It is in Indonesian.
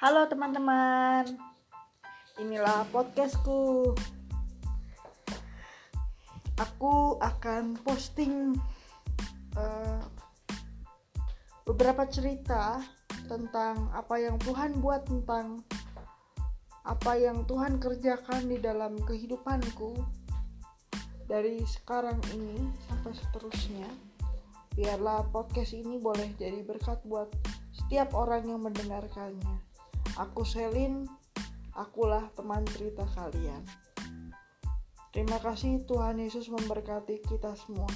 Halo teman-teman, inilah podcastku. Aku akan posting uh, beberapa cerita tentang apa yang Tuhan buat tentang apa yang Tuhan kerjakan di dalam kehidupanku dari sekarang ini sampai seterusnya. Biarlah podcast ini boleh jadi berkat buat setiap orang yang mendengarkannya. Aku Selin, akulah teman cerita kalian. Terima kasih Tuhan Yesus memberkati kita semua.